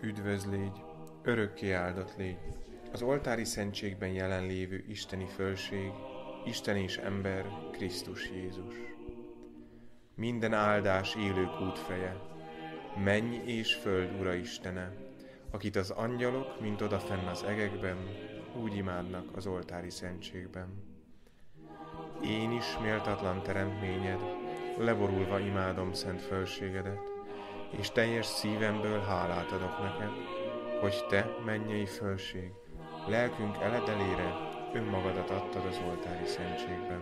Üdvözlégy, örökké áldott légy, az oltári szentségben jelenlévő isteni fölség, Isten és ember, Krisztus Jézus. Minden áldás élők útfeje, menj és föld Ura Istene, akit az angyalok, mint odafenn az egekben, úgy imádnak az oltári szentségben. Én is méltatlan teremtményed, leborulva imádom szent fölségedet, és teljes szívemből hálát adok neked, hogy te, mennyei fölség, lelkünk eledelére önmagadat adtad az oltári szentségben.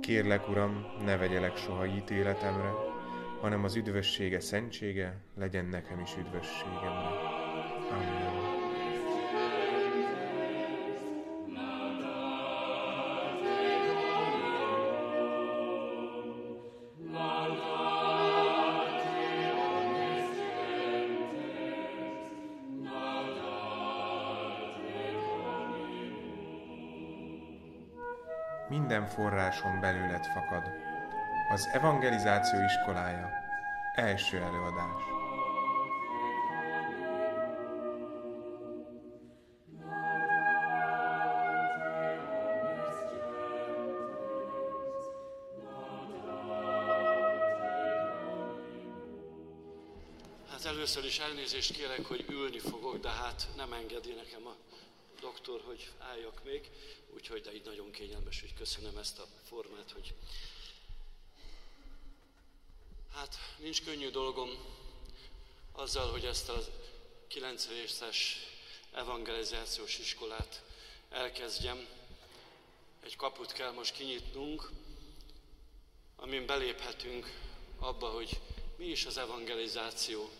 Kérlek, Uram, ne vegyelek soha ítéletemre, hanem az üdvössége szentsége legyen nekem is üdvösségemre. Amen. Minden forráson belőled fakad. Az evangelizáció iskolája. Első előadás. Hát először is elnézést kérek, hogy ülni fogok, de hát nem engedi nekem a doktor, hogy álljak még, úgyhogy de így nagyon kényelmes, hogy köszönöm ezt a formát, hogy hát nincs könnyű dolgom azzal, hogy ezt a 9 részes evangelizációs iskolát elkezdjem. Egy kaput kell most kinyitnunk, amin beléphetünk abba, hogy mi is az evangelizáció.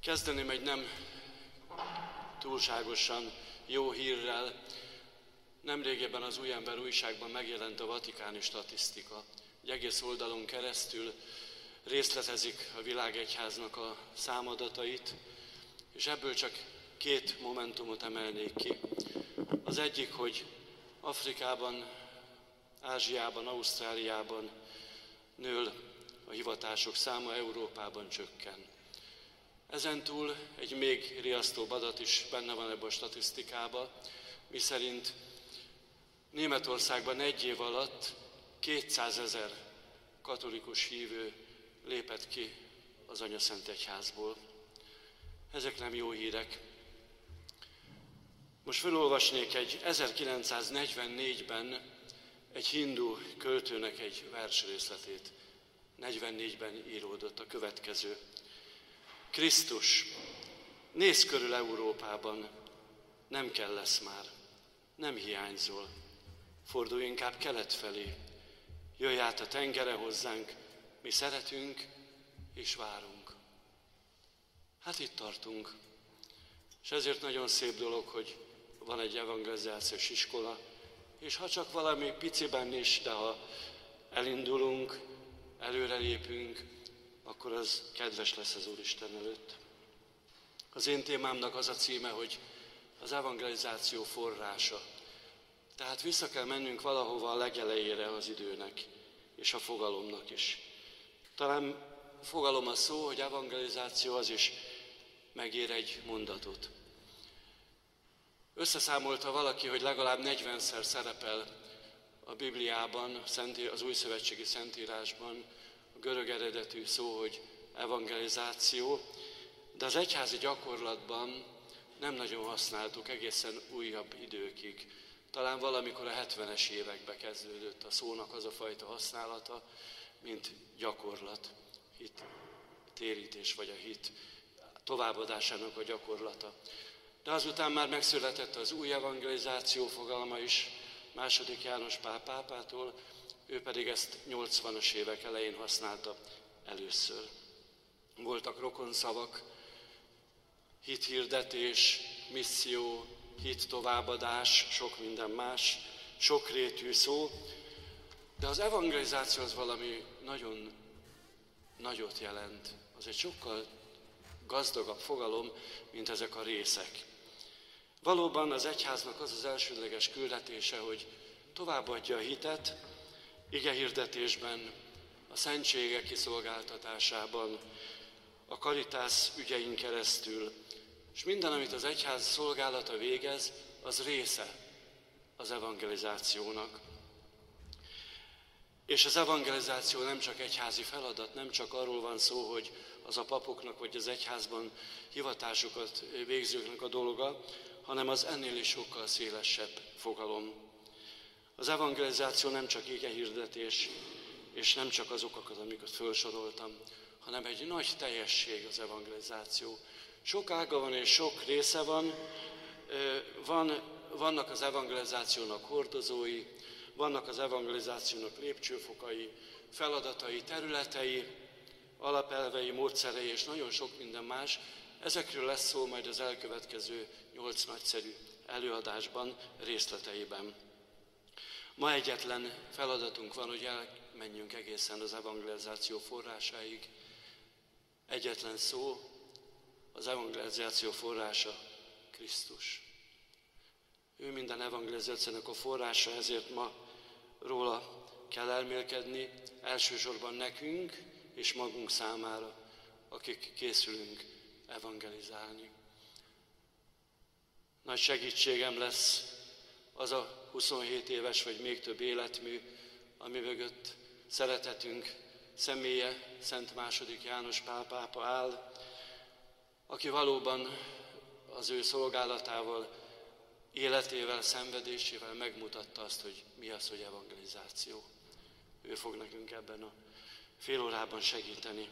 Kezdeném egy nem túlságosan jó hírrel. Nemrégében az Új Ember újságban megjelent a vatikáni statisztika. Egy egész oldalon keresztül részletezik a világegyháznak a számadatait, és ebből csak két momentumot emelnék ki. Az egyik, hogy Afrikában, Ázsiában, Ausztráliában nől a hivatások száma, Európában csökken. Ezen túl egy még riasztóbb adat is benne van ebben a statisztikában, mi szerint Németországban egy év alatt 200 ezer katolikus hívő lépett ki az Szent Egyházból. Ezek nem jó hírek. Most felolvasnék egy 1944-ben egy hindu költőnek egy versrészletét. 44-ben íródott a következő. Krisztus, néz körül Európában, nem kell lesz már, nem hiányzol. Fordulj inkább kelet felé, jöjj át a tengere hozzánk, mi szeretünk és várunk. Hát itt tartunk. És ezért nagyon szép dolog, hogy van egy evangelizációs iskola, és ha csak valami piciben is, de ha elindulunk, előrelépünk, akkor az kedves lesz az Úristen előtt. Az én témámnak az a címe, hogy az evangelizáció forrása. Tehát vissza kell mennünk valahova a legelejére az időnek, és a fogalomnak is. Talán fogalom a szó, hogy evangelizáció az is megér egy mondatot. Összeszámolta valaki, hogy legalább 40-szer szerepel a Bibliában, az Új Szövetségi Szentírásban görög eredetű szó, hogy evangelizáció, de az egyházi gyakorlatban nem nagyon használtuk egészen újabb időkig. Talán valamikor a 70-es évekbe kezdődött a szónak az a fajta használata, mint gyakorlat, hit, térítés vagy a hit továbbadásának a gyakorlata. De azután már megszületett az új evangelizáció fogalma is, második János Pál pápától, ő pedig ezt 80-as évek elején használta először. Voltak rokonszavak, hithirdetés, misszió, hit továbbadás, sok minden más, sokrétű szó, de az evangelizáció az valami nagyon nagyot jelent. Az egy sokkal gazdagabb fogalom, mint ezek a részek. Valóban az egyháznak az az elsődleges küldetése, hogy továbbadja a hitet, ige hirdetésben, a szentségek kiszolgáltatásában, a karitász ügyein keresztül, és minden, amit az egyház szolgálata végez, az része az evangelizációnak. És az evangelizáció nem csak egyházi feladat, nem csak arról van szó, hogy az a papoknak vagy az egyházban hivatásukat végzőknek a dolga, hanem az ennél is sokkal szélesebb fogalom. Az evangelizáció nem csak ége hirdetés, és nem csak azokat, amiket felsoroltam, hanem egy nagy teljesség az evangelizáció. Sok ága van és sok része van, van vannak az evangelizációnak hordozói, vannak az evangelizációnak lépcsőfokai, feladatai, területei, alapelvei, módszerei és nagyon sok minden más. Ezekről lesz szó majd az elkövetkező nyolc nagyszerű előadásban, részleteiben. Ma egyetlen feladatunk van, hogy elmenjünk egészen az evangelizáció forrásáig. Egyetlen szó, az evangelizáció forrása Krisztus. Ő minden evangelizációnak a forrása, ezért ma róla kell elmélkedni, elsősorban nekünk és magunk számára, akik készülünk evangelizálni. Nagy segítségem lesz az a 27 éves vagy még több életmű, ami mögött szeretetünk személye, Szent második János Pál pápa áll, aki valóban az ő szolgálatával életével, szenvedésével megmutatta azt, hogy mi az, hogy evangelizáció. Ő fog nekünk ebben a fél órában segíteni.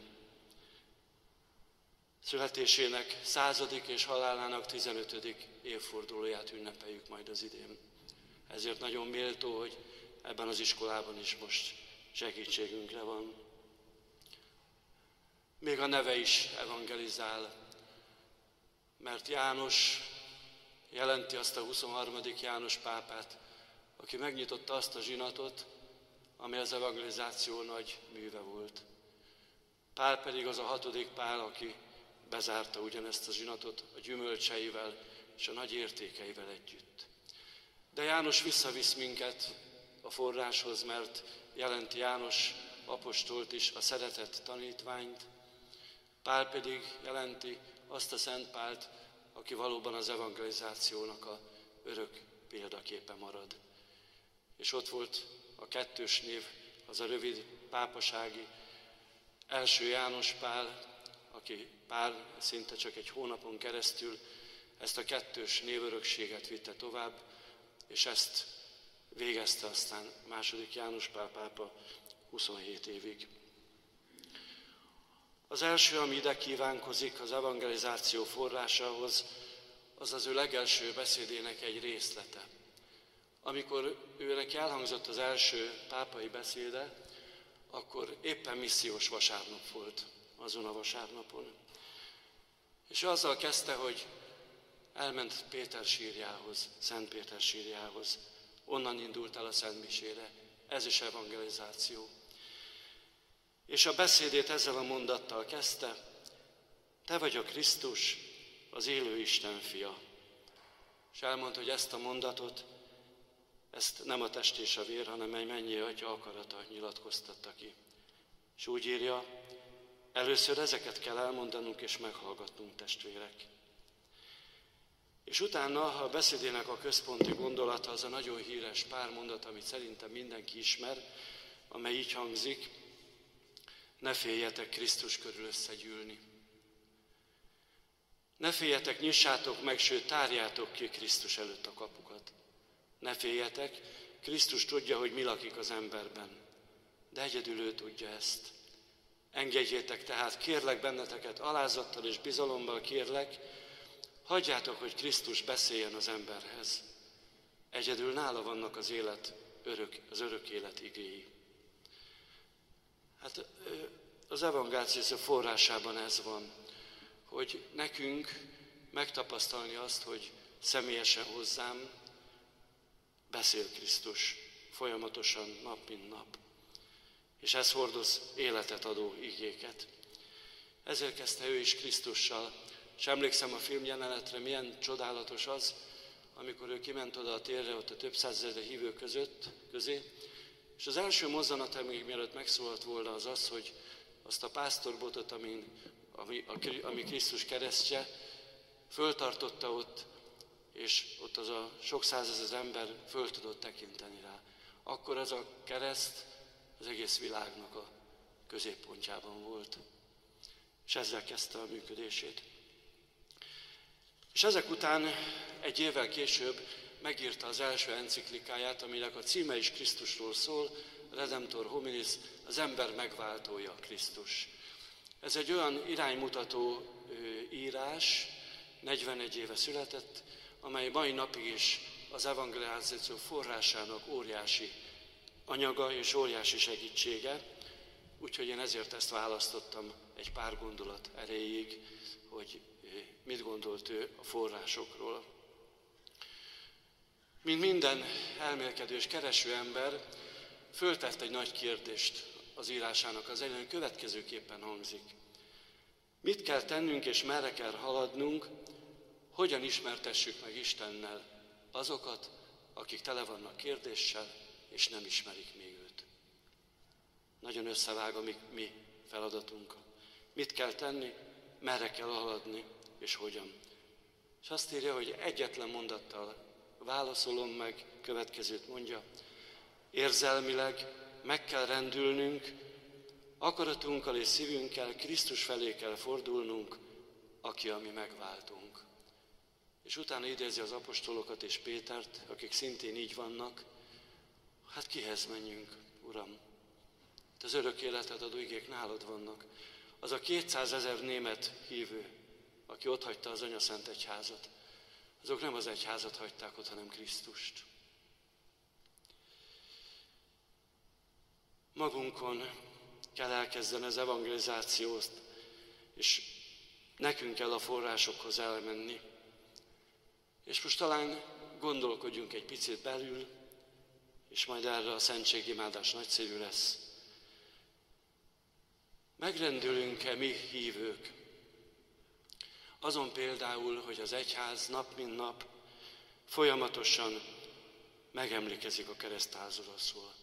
Születésének századik és halálának 15. évfordulóját ünnepeljük majd az idén. Ezért nagyon méltó, hogy ebben az iskolában is most segítségünkre van. Még a neve is evangelizál, mert János jelenti azt a 23. János pápát, aki megnyitotta azt a zsinatot, ami az evangelizáció nagy műve volt. Pál pedig az a hatodik Pál, aki bezárta ugyanezt a zsinatot a gyümölcseivel és a nagy értékeivel együtt. De János visszavisz minket a forráshoz, mert jelenti János apostolt is a szeretett tanítványt, Pál pedig jelenti azt a Szent Pált, aki valóban az evangelizációnak a örök példaképe marad. És ott volt a kettős név, az a rövid pápasági első János Pál, aki pár szinte csak egy hónapon keresztül ezt a kettős névörökséget vitte tovább, és ezt végezte aztán második János Pál pápa 27 évig. Az első, ami ide kívánkozik az evangelizáció forrásához, az az ő legelső beszédének egy részlete. Amikor őnek elhangzott az első pápai beszéde, akkor éppen missziós vasárnap volt azon a vasárnapon. És azzal kezdte, hogy elment Péter sírjához, Szent Péter sírjához. Onnan indult el a Szent Misére. Ez is evangelizáció. És a beszédét ezzel a mondattal kezdte, te vagy a Krisztus, az élő Isten fia. És elmondta, hogy ezt a mondatot, ezt nem a test és a vér, hanem egy mennyi atya akarata nyilatkoztatta ki. És úgy írja, először ezeket kell elmondanunk és meghallgatnunk testvérek. És utána a beszédének a központi gondolata az a nagyon híres pár mondat, amit szerintem mindenki ismer, amely így hangzik, ne féljetek Krisztus körül összegyűlni. Ne féljetek, nyissátok meg, sőt tárjátok ki Krisztus előtt a kapukat. Ne féljetek, Krisztus tudja, hogy mi lakik az emberben, de egyedül ő tudja ezt. Engedjétek tehát, kérlek benneteket, alázattal és bizalommal kérlek, hagyjátok, hogy Krisztus beszéljen az emberhez. Egyedül nála vannak az élet, örök, az örök élet igéi. Hát az evangelizáció forrásában ez van, hogy nekünk megtapasztalni azt, hogy személyesen hozzám beszél Krisztus folyamatosan, nap mint nap. És ez hordoz életet adó igéket. Ezért kezdte ő is Krisztussal. És emlékszem a filmjelenetre, milyen csodálatos az, amikor ő kiment oda a térre, ott a több százezer hívő között, közé, és az első mozzanata, még mielőtt megszólalt volna, az az, hogy azt a pásztorbotot, amin, ami, ami Krisztus keresztje, föltartotta ott, és ott az a sok százezer ember föl tudott tekinteni rá. Akkor az a kereszt az egész világnak a középpontjában volt. És ezzel kezdte a működését. És ezek után egy évvel később megírta az első enciklikáját, aminek a címe is Krisztusról szól, Redemptor Hominis, az ember megváltója Krisztus. Ez egy olyan iránymutató írás, 41 éve született, amely mai napig is az evangelizáció forrásának óriási anyaga és óriási segítsége, úgyhogy én ezért ezt választottam egy pár gondolat erejéig, hogy mit gondolt ő a forrásokról. Mint minden elmélkedő és kereső ember, föltett egy nagy kérdést az írásának az elején, következőképpen hangzik. Mit kell tennünk és merre kell haladnunk, hogyan ismertessük meg Istennel azokat, akik tele vannak kérdéssel, és nem ismerik még őt. Nagyon összevág a mi, mi feladatunk. Mit kell tenni, merre kell haladni, és hogyan. És azt írja, hogy egyetlen mondattal válaszolom meg, következőt mondja, érzelmileg meg kell rendülnünk, akaratunkkal és szívünkkel Krisztus felé kell fordulnunk, aki a mi megváltunk. És utána idézi az apostolokat és Pétert, akik szintén így vannak, hát kihez menjünk, Uram? Az örök életet adó igék nálad vannak. Az a 200 ezer német hívő, aki ott hagyta az Anya Szent Egyházat, azok nem az egyházat hagyták ott, hanem Krisztust. Magunkon kell elkezdeni az evangelizációt, és nekünk kell a forrásokhoz elmenni. És most talán gondolkodjunk egy picit belül, és majd erre a szentségimádás nagyszerű lesz. Megrendülünk-e mi hívők? Azon például, hogy az egyház nap mint nap folyamatosan megemlékezik a keresztházolaszról.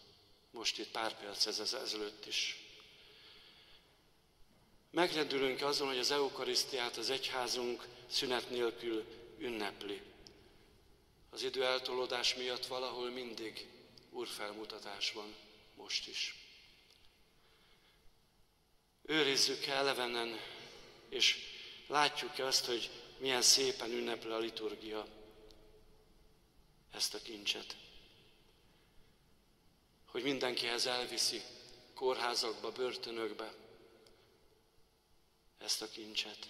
Most itt pár perc ez ezelőtt is. Megrendülünk azon, hogy az eukarisztiát az egyházunk szünet nélkül ünnepli. Az idő eltolódás miatt valahol mindig úrfelmutatás van, most is. Őrizzük elevenen, és látjuk-e azt, hogy milyen szépen ünnepli a liturgia ezt a kincset. Hogy mindenkihez elviszi kórházakba, börtönökbe ezt a kincset.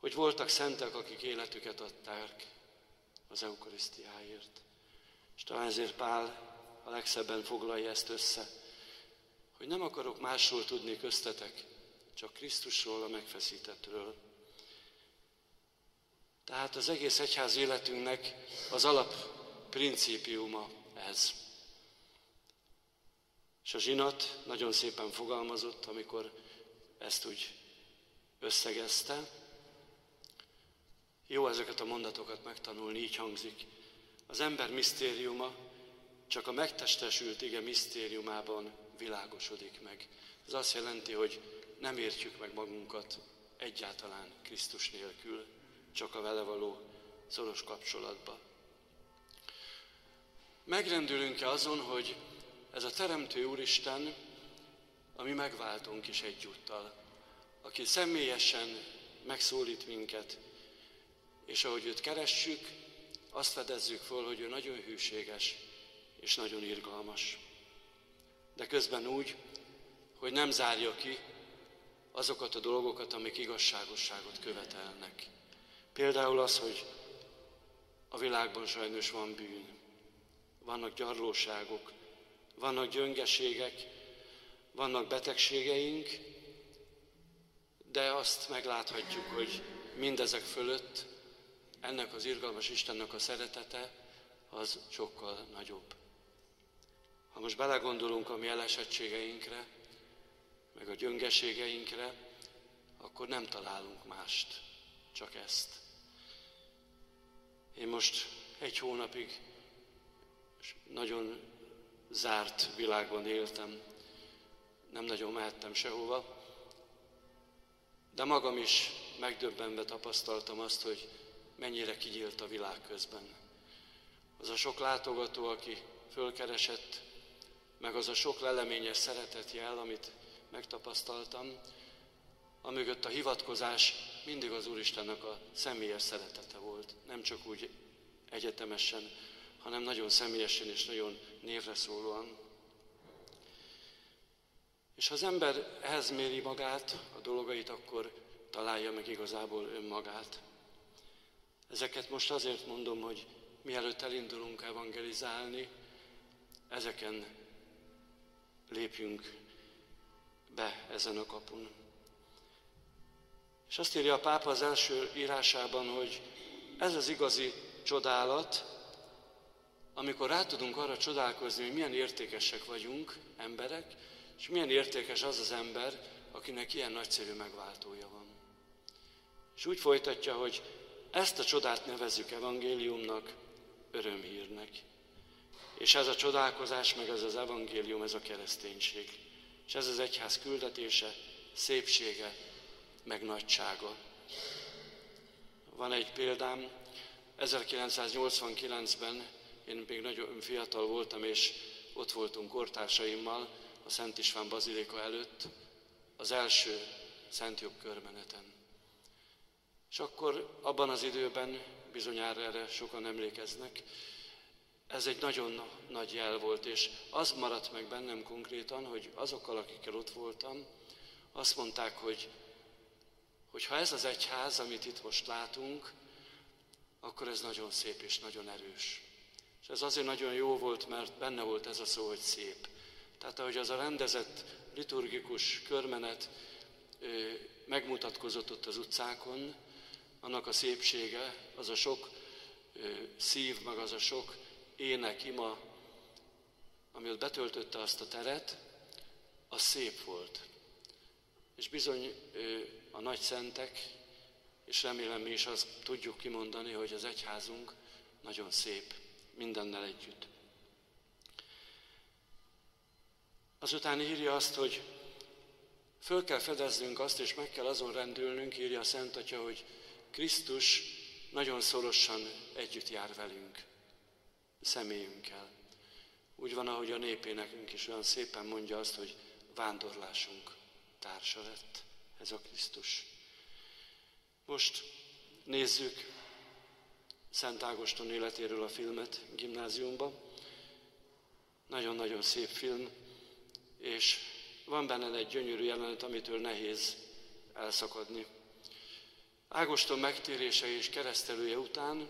Hogy voltak szentek, akik életüket adták az eukarisztiáért. És talán ezért Pál a legszebben foglalja ezt össze, hogy nem akarok másról tudni köztetek, csak Krisztusról, a megfeszítettről. Tehát az egész egyház életünknek az alap principiuma ez. És a zsinat nagyon szépen fogalmazott, amikor ezt úgy összegezte. Jó ezeket a mondatokat megtanulni, így hangzik. Az ember misztériuma csak a megtestesült ige misztériumában világosodik meg. Ez azt jelenti, hogy nem értjük meg magunkat egyáltalán Krisztus nélkül, csak a vele való szoros kapcsolatba. Megrendülünk-e azon, hogy ez a Teremtő Úristen, ami megváltunk is egyúttal, aki személyesen megszólít minket, és ahogy őt keressük, azt fedezzük föl, hogy ő nagyon hűséges és nagyon irgalmas. De közben úgy, hogy nem zárja ki azokat a dolgokat, amik igazságosságot követelnek. Például az, hogy a világban sajnos van bűn, vannak gyarlóságok, vannak gyöngeségek, vannak betegségeink, de azt megláthatjuk, hogy mindezek fölött ennek az irgalmas Istennek a szeretete az sokkal nagyobb. Ha most belegondolunk a mi elesettségeinkre, meg a gyöngeségeinkre, akkor nem találunk mást, csak ezt. Én most egy hónapig nagyon zárt világban éltem, nem nagyon mehettem sehova, de magam is megdöbbenve tapasztaltam azt, hogy mennyire kinyílt a világ közben. Az a sok látogató, aki fölkeresett, meg az a sok leleményes szeretetjel, amit megtapasztaltam, amögött a hivatkozás mindig az Úristennek a személyes szeretete volt. Nem csak úgy egyetemesen, hanem nagyon személyesen és nagyon névre szólóan. És ha az ember ehhez méri magát, a dolgait, akkor találja meg igazából önmagát. Ezeket most azért mondom, hogy mielőtt elindulunk evangelizálni, ezeken lépjünk be ezen a kapun. És azt írja a pápa az első írásában, hogy ez az igazi csodálat, amikor rá tudunk arra csodálkozni, hogy milyen értékesek vagyunk, emberek, és milyen értékes az az ember, akinek ilyen nagyszerű megváltója van. És úgy folytatja, hogy ezt a csodát nevezzük evangéliumnak, örömhírnek. És ez a csodálkozás, meg ez az evangélium, ez a kereszténység. És ez az egyház küldetése, szépsége, meg nagysága. Van egy példám, 1989-ben én még nagyon fiatal voltam, és ott voltunk kortársaimmal a Szent István Bazilika előtt, az első Szent Jobb körmeneten. És akkor abban az időben, bizonyára erre sokan emlékeznek, ez egy nagyon nagy jel volt, és az maradt meg bennem konkrétan, hogy azokkal, akikkel ott voltam, azt mondták, hogy, hogy ha ez az egyház, amit itt most látunk, akkor ez nagyon szép és nagyon erős. És ez azért nagyon jó volt, mert benne volt ez a szó, hogy szép. Tehát ahogy az a rendezett liturgikus körmenet megmutatkozott ott az utcákon, annak a szépsége, az a sok szív, meg az a sok ének, ima, ami ott betöltötte azt a teret, az szép volt. És bizony a nagy szentek, és remélem mi is azt tudjuk kimondani, hogy az egyházunk nagyon szép, mindennel együtt. Azután írja azt, hogy föl kell fedeznünk azt, és meg kell azon rendülnünk, írja a Szent Atya, hogy Krisztus nagyon szorosan együtt jár velünk, személyünkkel. Úgy van, ahogy a népénekünk is olyan szépen mondja azt, hogy vándorlásunk társa lett ez a Krisztus. Most nézzük Szent Ágoston életéről a filmet gimnáziumban. Nagyon-nagyon szép film, és van benne egy gyönyörű jelenet, amitől nehéz elszakadni. Ágoston megtérése és keresztelője után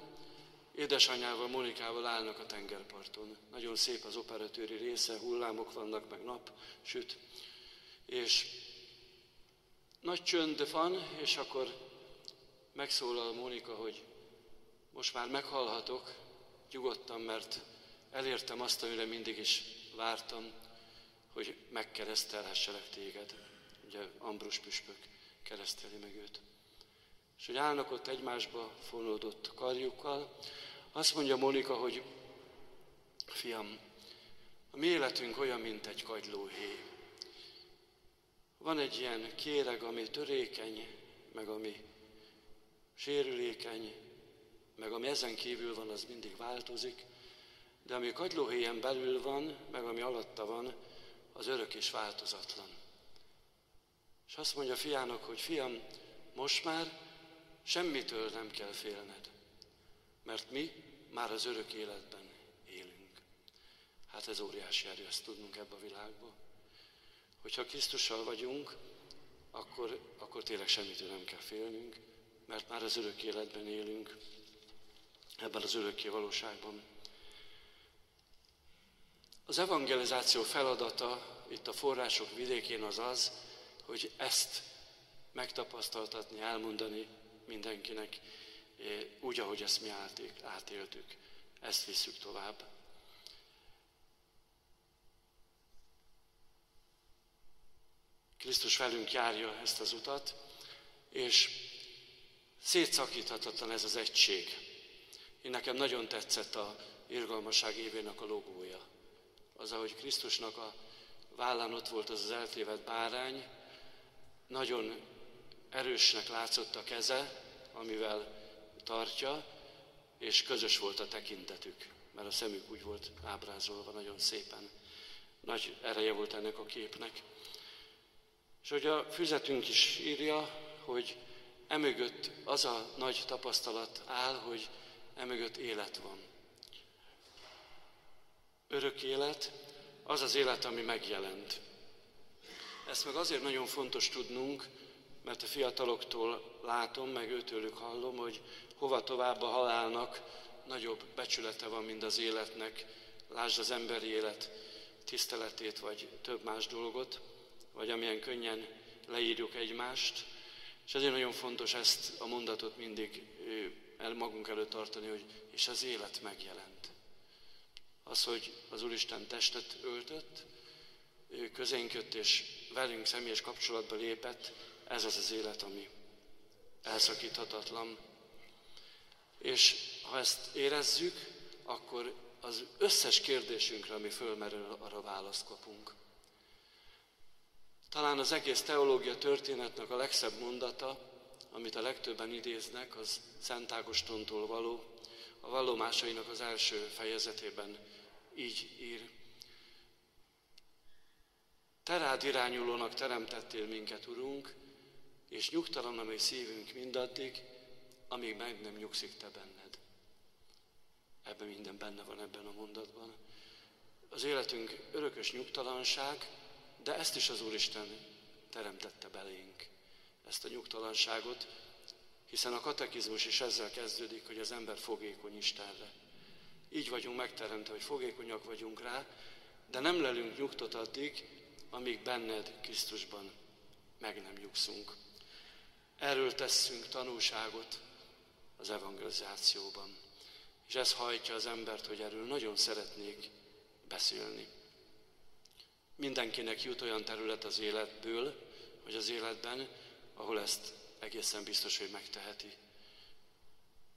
édesanyával, Monikával állnak a tengerparton. Nagyon szép az operatőri része, hullámok vannak, meg nap süt. És nagy csönd van, és akkor megszólal Mónika, hogy most már meghalhatok, nyugodtan, mert elértem azt, amire mindig is vártam, hogy megkeresztelhesselek téged. Ugye Ambrus püspök kereszteli meg őt. És hogy állnak ott egymásba fonódott karjukkal, azt mondja Monika, hogy fiam, a mi életünk olyan, mint egy kagylóhé. Van egy ilyen kéreg, ami törékeny, meg ami sérülékeny, meg ami ezen kívül van, az mindig változik, de ami kagylóhéjen belül van, meg ami alatta van, az örök és változatlan. És azt mondja fiának, hogy fiam, most már semmitől nem kell félned, mert mi már az örök életben élünk. Hát ez óriási erő, ezt tudnunk ebbe a világba. Hogyha Krisztussal vagyunk, akkor, akkor tényleg semmitől nem kell félnünk, mert már az örök életben élünk, ebben az örökké valóságban. Az evangelizáció feladata itt a források vidékén az az, hogy ezt megtapasztaltatni, elmondani mindenkinek, úgy, ahogy ezt mi átéltük. ezt visszük tovább. Krisztus velünk járja ezt az utat, és szétszakíthatatlan ez az egység. Én nekem nagyon tetszett a irgalmasság évének a logója. Az, ahogy Krisztusnak a vállán ott volt az az eltévedt bárány, nagyon erősnek látszott a keze, amivel tartja, és közös volt a tekintetük, mert a szemük úgy volt ábrázolva nagyon szépen. Nagy ereje volt ennek a képnek. És hogy a füzetünk is írja, hogy emögött az a nagy tapasztalat áll, hogy emögött élet van. Örök élet, az az élet, ami megjelent. Ezt meg azért nagyon fontos tudnunk, mert a fiataloktól látom, meg őtőlük hallom, hogy hova tovább a halálnak nagyobb becsülete van, mint az életnek. Lásd az emberi élet tiszteletét, vagy több más dolgot, vagy amilyen könnyen leírjuk egymást. És ezért nagyon fontos ezt a mondatot mindig el magunk előtt tartani, hogy és az élet megjelent. Az, hogy az Úristen testet öltött, közénk jött és velünk személyes kapcsolatba lépett, ez az az élet, ami elszakíthatatlan. És ha ezt érezzük, akkor az összes kérdésünkre, ami fölmerül, arra választ kapunk. Talán az egész teológia történetnek a legszebb mondata, amit a legtöbben idéznek, az Szent Ágostontól való, a vallomásainak az első fejezetében így ír. Te rád irányulónak teremtettél minket, Urunk, és nyugtalan a mi szívünk mindaddig, amíg meg nem nyugszik Te benned. Ebben minden benne van ebben a mondatban. Az életünk örökös nyugtalanság, de ezt is az Úristen teremtette belénk, ezt a nyugtalanságot, hiszen a katekizmus is ezzel kezdődik, hogy az ember fogékony Istenre. Így vagyunk megteremtve, hogy fogékonyak vagyunk rá, de nem lelünk nyugtot addig, amíg benned, Krisztusban meg nem nyugszunk. Erről tesszünk tanúságot az evangelizációban. És ez hajtja az embert, hogy erről nagyon szeretnék beszélni. Mindenkinek jut olyan terület az életből, vagy az életben, ahol ezt egészen biztos, hogy megteheti.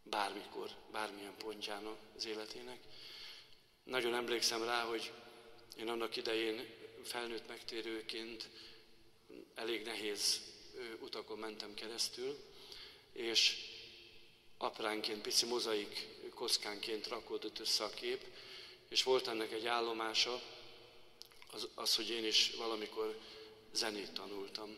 Bármikor, bármilyen pontján az életének. Nagyon emlékszem rá, hogy én annak idején felnőtt megtérőként elég nehéz utakon mentem keresztül, és apránként, pici mozaik kockánként rakódott össze a kép, és volt ennek egy állomása, az, az, hogy én is valamikor zenét tanultam.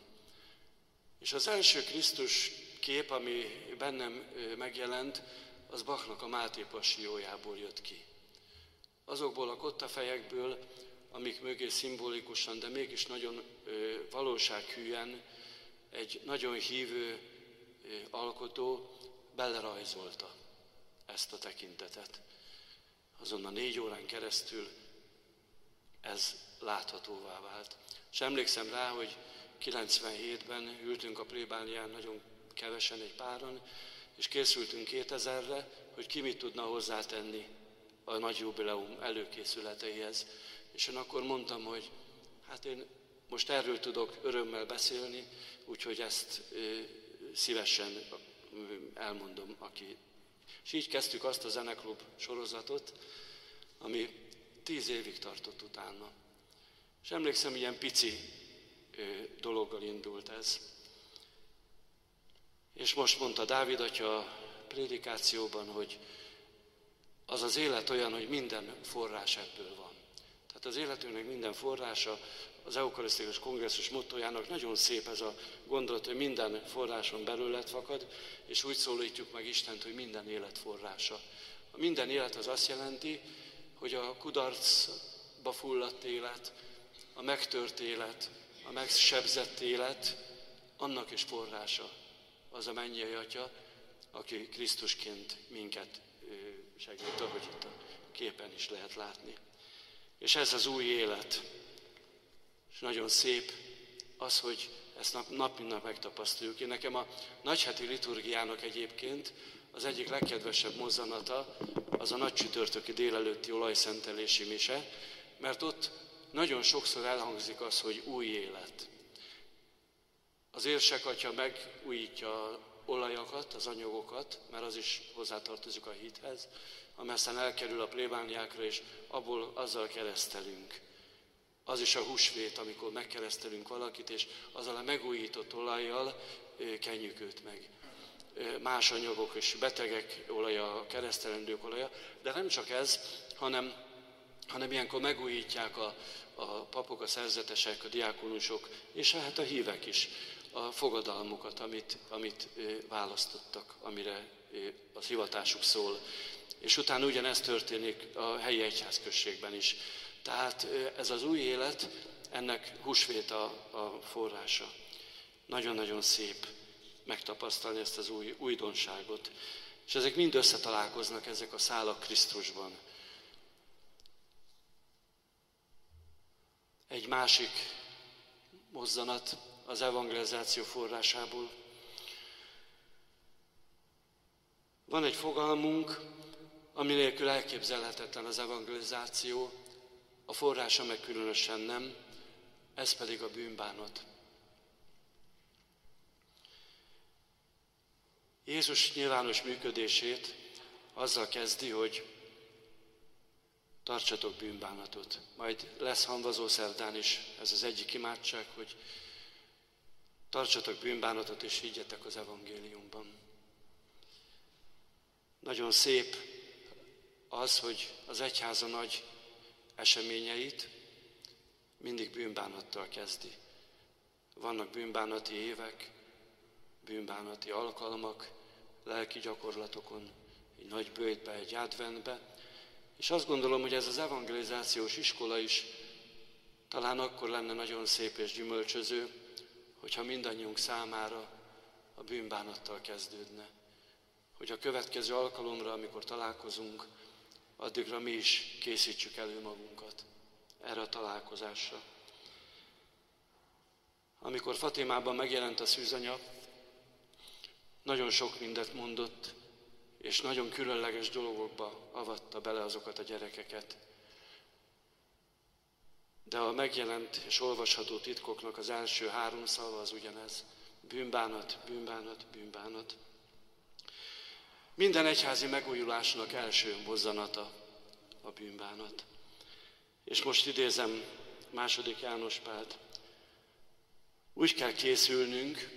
És az első Krisztus kép, ami bennem megjelent, az Bachnak a Máté Passiójából jött ki. Azokból a kottafejekből, amik mögé szimbolikusan, de mégis nagyon valósághűen egy nagyon hívő alkotó belerajzolta ezt a tekintetet. Azon a négy órán keresztül ez láthatóvá vált. És emlékszem rá, hogy 97-ben ültünk a plébánián nagyon kevesen egy páron, és készültünk 2000-re, hogy ki mit tudna hozzátenni a nagy jubileum előkészületeihez. És én akkor mondtam, hogy hát én most erről tudok örömmel beszélni, úgyhogy ezt szívesen elmondom, aki. És így kezdtük azt a zeneklub sorozatot, ami tíz évig tartott utána. És emlékszem, ilyen pici dologgal indult ez. És most mondta Dávid atya a prédikációban, hogy az az élet olyan, hogy minden forrás ebből van. Tehát az életünknek minden forrása, az Eukarisztikus Kongresszus mottojának nagyon szép ez a gondolat, hogy minden forráson belőle fakad, és úgy szólítjuk meg Istent, hogy minden élet forrása. A minden élet az azt jelenti, hogy a kudarcba fulladt élet, a megtört élet, a megsebzett élet, annak is forrása az a mennyei Atya, aki Krisztusként minket segít, ahogy itt a képen is lehet látni. És ez az új élet. És nagyon szép az, hogy ezt nap, nap mint nap megtapasztaljuk. Én nekem a nagyheti liturgiának egyébként az egyik legkedvesebb mozzanata az a nagy csütörtöki délelőtti olajszentelési mise, mert ott nagyon sokszor elhangzik az, hogy új élet. Az érsek atya megújítja olajakat, az anyagokat, mert az is hozzátartozik a hithez, amely aztán elkerül a plébániákra, és abból azzal keresztelünk. Az is a húsvét, amikor megkeresztelünk valakit, és azzal a megújított olajjal kenjük őt meg. Más anyagok és betegek olaja, keresztelendők olaja, de nem csak ez, hanem, hanem ilyenkor megújítják a, a papok, a szerzetesek, a diákonusok, és hát a hívek is a fogadalmukat, amit, amit választottak, amire a hivatásuk szól. És utána ugyanezt történik a helyi egyházközségben is. Tehát ez az új élet, ennek húsvét a, a forrása. Nagyon-nagyon szép megtapasztalni ezt az új újdonságot. És ezek mind összetalálkoznak, ezek a szálak Krisztusban. Egy másik mozzanat az evangelizáció forrásából. Van egy fogalmunk, ami nélkül elképzelhetetlen az evangelizáció, a forrása meg különösen nem, ez pedig a bűnbánat. Jézus nyilvános működését azzal kezdi, hogy tartsatok bűnbánatot. Majd lesz hanvazó szerdán is ez az egyik imádság, hogy tartsatok bűnbánatot és higgyetek az evangéliumban. Nagyon szép az, hogy az egyháza nagy eseményeit mindig bűnbánattal kezdi. Vannak bűnbánati évek, bűnbánati alkalmak, lelki gyakorlatokon, egy nagy bőjtbe, egy adventbe, és azt gondolom, hogy ez az evangelizációs iskola is talán akkor lenne nagyon szép és gyümölcsöző, hogyha mindannyiunk számára a bűnbánattal kezdődne. Hogy a következő alkalomra, amikor találkozunk, addigra mi is készítsük elő magunkat erre a találkozásra. Amikor Fatimában megjelent a szűzanya, nagyon sok mindet mondott, és nagyon különleges dolgokba avatta bele azokat a gyerekeket. De a megjelent és olvasható titkoknak az első három szava az ugyanez. Bűnbánat, bűnbánat, bűnbánat. Minden egyházi megújulásnak első mozzanata a bűnbánat. És most idézem második János Pált. Úgy kell készülnünk,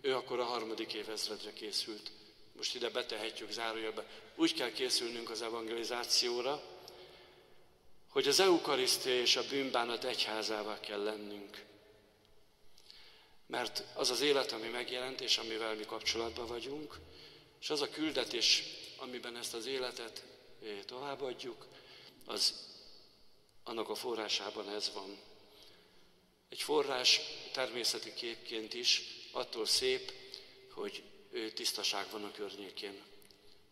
ő akkor a harmadik évezredre készült. Most ide betehetjük zárójelbe. Úgy kell készülnünk az evangelizációra, hogy az eukarisztia és a bűnbánat egyházává kell lennünk. Mert az az élet, ami megjelent, és amivel mi kapcsolatban vagyunk, és az a küldetés, amiben ezt az életet továbbadjuk, az annak a forrásában ez van. Egy forrás természeti képként is attól szép, hogy tisztaság van a környékén.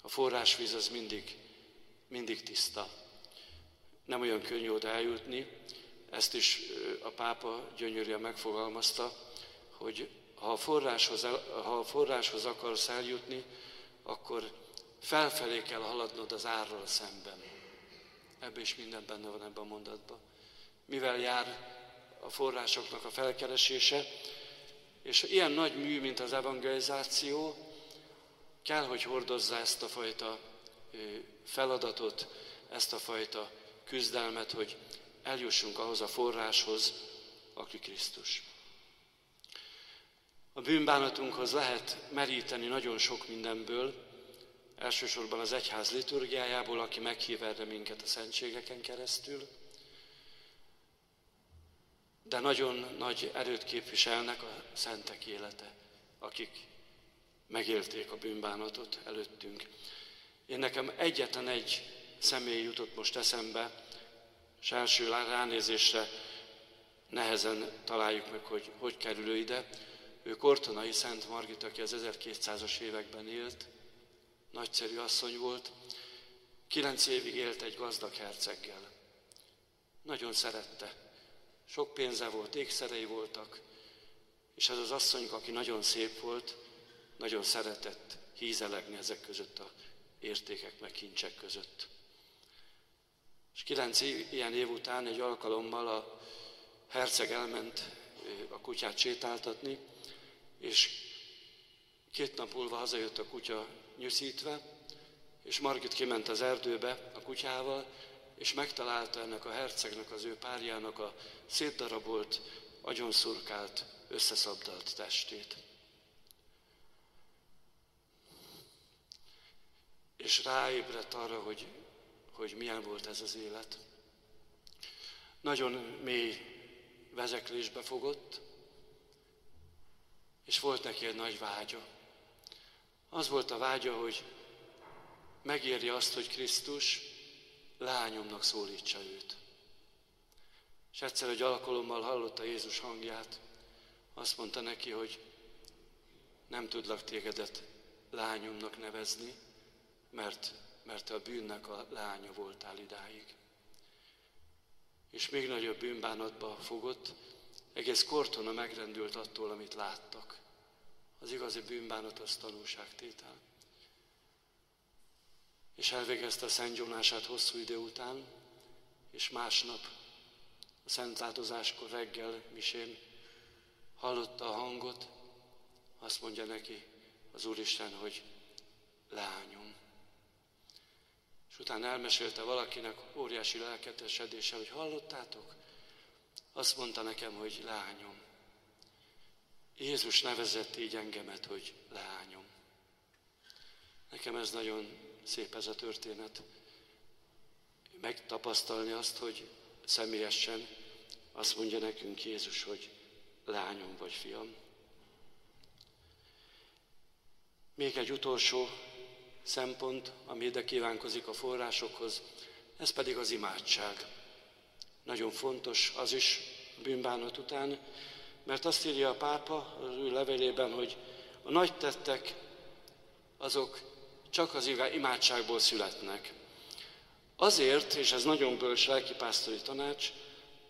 A forrásvíz az mindig, mindig tiszta. Nem olyan könnyű oda eljutni, ezt is a pápa gyönyörűen megfogalmazta, hogy ha a, forráshoz, ha a forráshoz akarsz eljutni, akkor felfelé kell haladnod az árral szemben. Ebben is minden benne van ebben a mondatban. Mivel jár a forrásoknak a felkeresése, és ilyen nagy mű, mint az evangelizáció, kell, hogy hordozza ezt a fajta feladatot, ezt a fajta küzdelmet, hogy eljussunk ahhoz a forráshoz, aki Krisztus. A bűnbánatunkhoz lehet meríteni nagyon sok mindenből, elsősorban az egyház liturgiájából, aki meghív erre minket a szentségeken keresztül, de nagyon nagy erőt képviselnek a szentek élete, akik megélték a bűnbánatot előttünk. Én nekem egyetlen egy személy jutott most eszembe, és első ránézésre nehezen találjuk meg, hogy hogy kerül ő ide. Ő Kortonai Szent Margit, aki az 1200-as években élt, nagyszerű asszony volt, kilenc évig élt egy gazdag herceggel. Nagyon szerette. Sok pénze volt, ékszerei voltak, és ez az asszony, aki nagyon szép volt, nagyon szeretett, hízelegni ezek között a értékek meg kincsek között. És kilenc ilyen év után egy alkalommal a herceg elment a kutyát sétáltatni, és két nap múlva hazajött a kutya nyűszítve, és Margit kiment az erdőbe a kutyával, és megtalálta ennek a hercegnek, az ő párjának a szétdarabolt, agyonszurkált, összeszabdalt testét. És ráébredt arra, hogy, hogy milyen volt ez az élet. Nagyon mély vezeklésbe fogott, és volt neki egy nagy vágya. Az volt a vágya, hogy megérje azt, hogy Krisztus lányomnak szólítsa őt. És egyszer egy alkalommal hallotta Jézus hangját, azt mondta neki, hogy nem tudlak tégedet lányomnak nevezni, mert, mert a bűnnek a lánya voltál idáig. És még nagyobb bűnbánatba fogott, egész kortona megrendült attól, amit láttak. Az igazi bűnbánat az tanulságtétel. És elvégezte a szentgyónását hosszú idő után, és másnap a szentátozáskor reggel misén hallotta a hangot, azt mondja neki az Úristen, hogy lányom. És utána elmesélte valakinek óriási lelketesedése, hogy hallottátok? Azt mondta nekem, hogy lányom. Jézus nevezett így engemet, hogy lányom. Nekem ez nagyon szép ez a történet. Megtapasztalni azt, hogy személyesen azt mondja nekünk Jézus, hogy lányom vagy fiam. Még egy utolsó szempont, ami ide kívánkozik a forrásokhoz, ez pedig az imádság. Nagyon fontos az is bűnbánat után, mert azt írja a pápa az ő levelében, hogy a nagy tettek azok csak az imádságból születnek. Azért, és ez nagyon bölcs lelkipásztori tanács,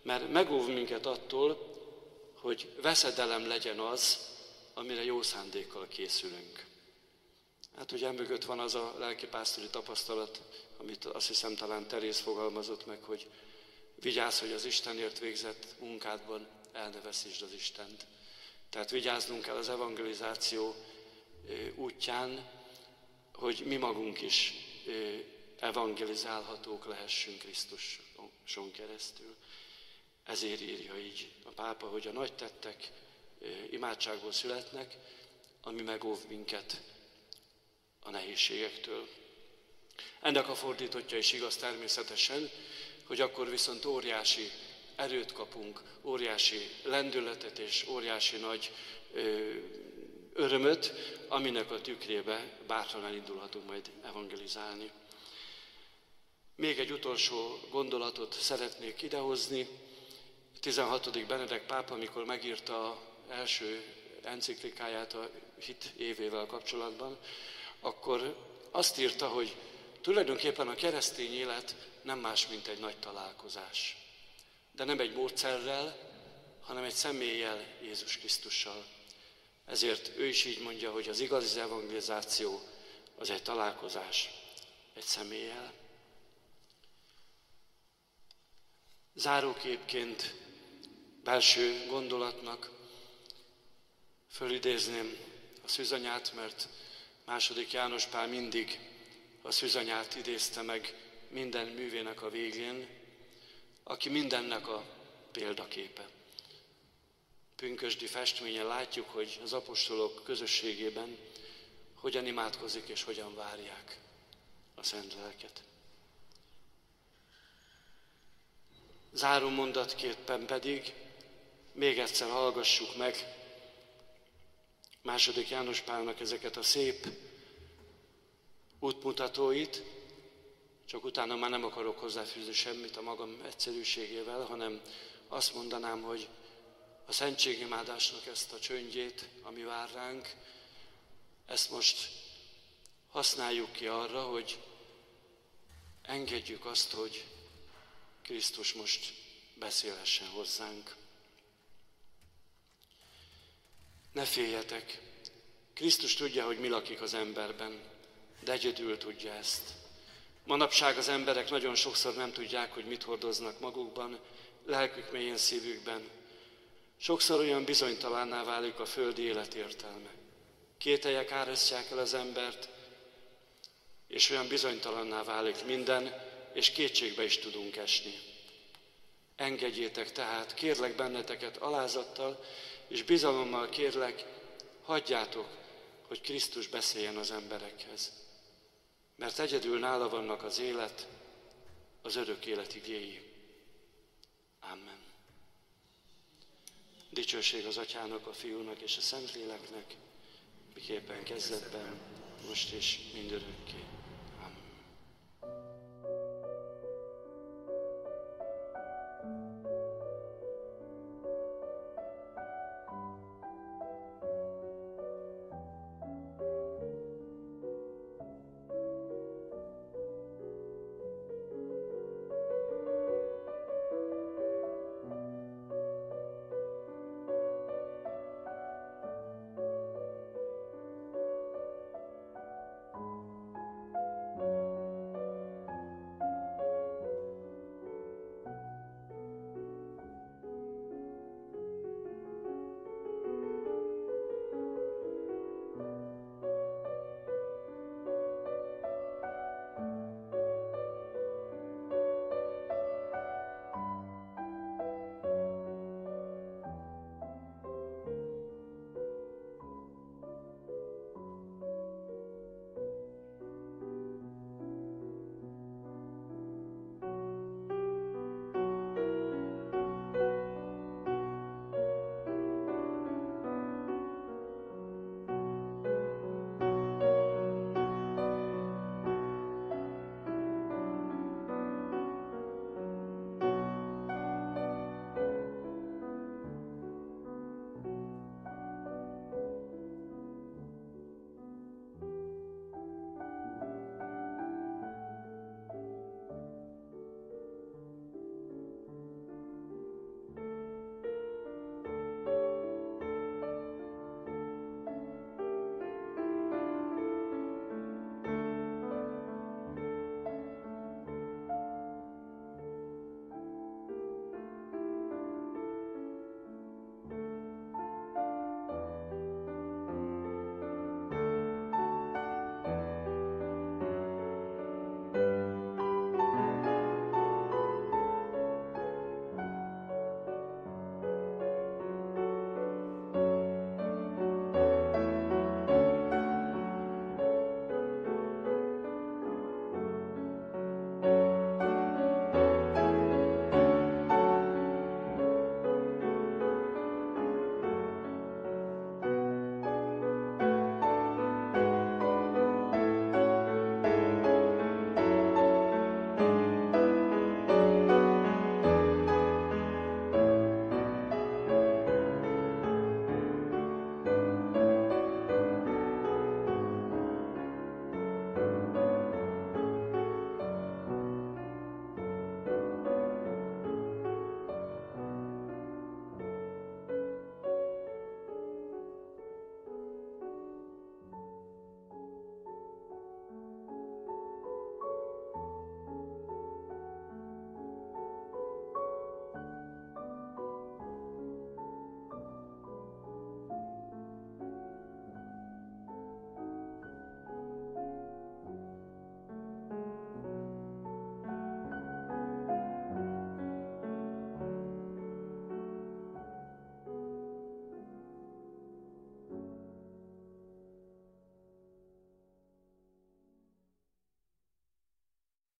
mert megóv minket attól, hogy veszedelem legyen az, amire jó szándékkal készülünk. Hát ugye mögött van az a lelkipásztori tapasztalat, amit azt hiszem talán Terész fogalmazott meg, hogy vigyázz, hogy az Istenért végzett munkádban el ne veszítsd az Istent. Tehát vigyáznunk kell az evangelizáció útján, hogy mi magunk is evangelizálhatók lehessünk Krisztuson keresztül. Ezért írja így a pápa, hogy a nagy tettek imádságból születnek, ami megóv minket a nehézségektől. Ennek a fordítottja is igaz természetesen, hogy akkor viszont óriási erőt kapunk, óriási lendületet és óriási nagy ö, örömöt, aminek a tükrébe bátran elindulhatunk majd evangelizálni. Még egy utolsó gondolatot szeretnék idehozni. 16. Benedek pápa, amikor megírta első enciklikáját a hit évével kapcsolatban, akkor azt írta, hogy tulajdonképpen a keresztény élet nem más, mint egy nagy találkozás. De nem egy módszerrel, hanem egy személlyel, Jézus Krisztussal. Ezért ő is így mondja, hogy az igazi evangelizáció az egy találkozás egy személlyel. Záróképként belső gondolatnak fölidézném a szűzanyát, mert második János Pál mindig a szűzanyát idézte meg minden művének a végén, aki mindennek a példaképe. Pünkösdi festményen látjuk, hogy az apostolok közösségében hogyan imádkozik és hogyan várják a Szent Lelket. Záró mondatképpen pedig még egyszer hallgassuk meg második János Pálnak ezeket a szép útmutatóit, csak utána már nem akarok hozzáfűzni semmit a magam egyszerűségével, hanem azt mondanám, hogy a szentségimádásnak ezt a csöndjét, ami vár ránk, ezt most használjuk ki arra, hogy engedjük azt, hogy Krisztus most beszélhessen hozzánk. Ne féljetek, Krisztus tudja, hogy mi lakik az emberben, de egyedül tudja ezt. Manapság az emberek nagyon sokszor nem tudják, hogy mit hordoznak magukban, lelkük mélyén szívükben. Sokszor olyan bizonytalanná válik a földi élet értelme. Kételyek árasztják el az embert, és olyan bizonytalanná válik minden, és kétségbe is tudunk esni. Engedjétek tehát, kérlek benneteket alázattal, és bizalommal kérlek, hagyjátok, hogy Krisztus beszéljen az emberekhez. Mert egyedül nála vannak az élet, az örök élet igéi. Amen. Dicsőség az Atyának, a Fiúnak és a Szentléleknek, miképpen kezdetben, most és mindörökké.